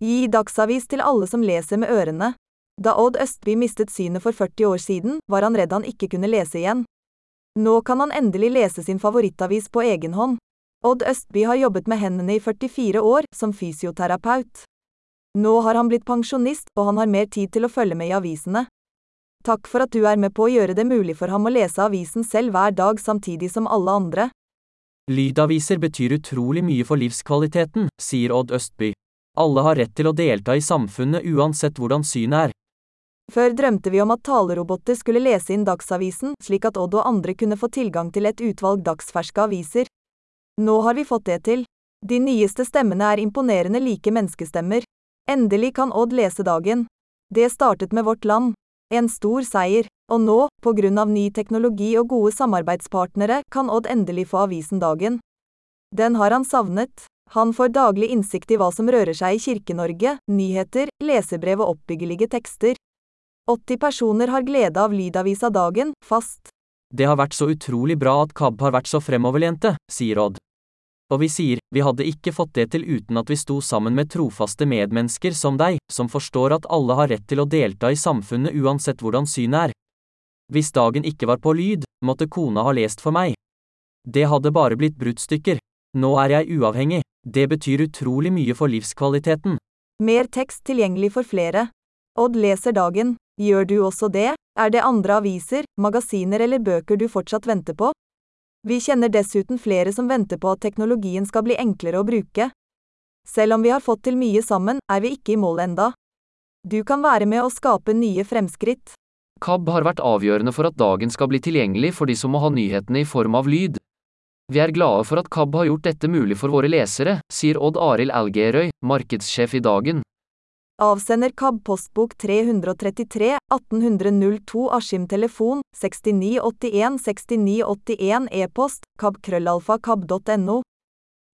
Gi dagsavis til alle som leser med ørene. Da Odd Østby mistet synet for 40 år siden, var han redd han ikke kunne lese igjen. Nå kan han endelig lese sin favorittavis på egen hånd. Odd Østby har jobbet med hendene i 44 år, som fysioterapeut. Nå har han blitt pensjonist, og han har mer tid til å følge med i avisene. Takk for at du er med på å gjøre det mulig for ham å lese avisen selv hver dag samtidig som alle andre. Lydaviser betyr utrolig mye for livskvaliteten, sier Odd Østby. Alle har rett til å delta i samfunnet uansett hvordan synet er. Før drømte vi om at taleroboter skulle lese inn Dagsavisen, slik at Odd og andre kunne få tilgang til et utvalg dagsferske aviser. Nå har vi fått det til. De nyeste stemmene er imponerende like menneskestemmer. Endelig kan Odd lese dagen. Det startet med Vårt Land. En stor seier. Og nå, på grunn av ny teknologi og gode samarbeidspartnere, kan Odd endelig få avisen Dagen. Den har han savnet. Han får daglig innsikt i hva som rører seg i Kirke-Norge, nyheter, lesebrev og oppbyggelige tekster. 80 personer har glede av lydavisa Dagen, fast. Det har vært så utrolig bra at KAB har vært så fremoverlente, sier Odd. Og vi sier, vi hadde ikke fått det til uten at vi sto sammen med trofaste medmennesker som deg, som forstår at alle har rett til å delta i samfunnet uansett hvordan synet er. Hvis dagen ikke var på lyd, måtte kona ha lest for meg. Det hadde bare blitt bruddstykker. Nå er jeg uavhengig. Det betyr utrolig mye for livskvaliteten. Mer tekst tilgjengelig for flere. Odd leser dagen. Gjør du også det? Er det andre aviser, magasiner eller bøker du fortsatt venter på? Vi kjenner dessuten flere som venter på at teknologien skal bli enklere å bruke. Selv om vi har fått til mye sammen, er vi ikke i mål enda. Du kan være med å skape nye fremskritt. KAB har vært avgjørende for at dagen skal bli tilgjengelig for de som må ha nyhetene i form av lyd. Vi er glade for at KAB har gjort dette mulig for våre lesere, sier Odd Arild Algerøy, markedssjef i Dagen. Avsender KAB postbok 333 1802 Askim telefon 6981 6981 e-post kabkrøllalfa kab.no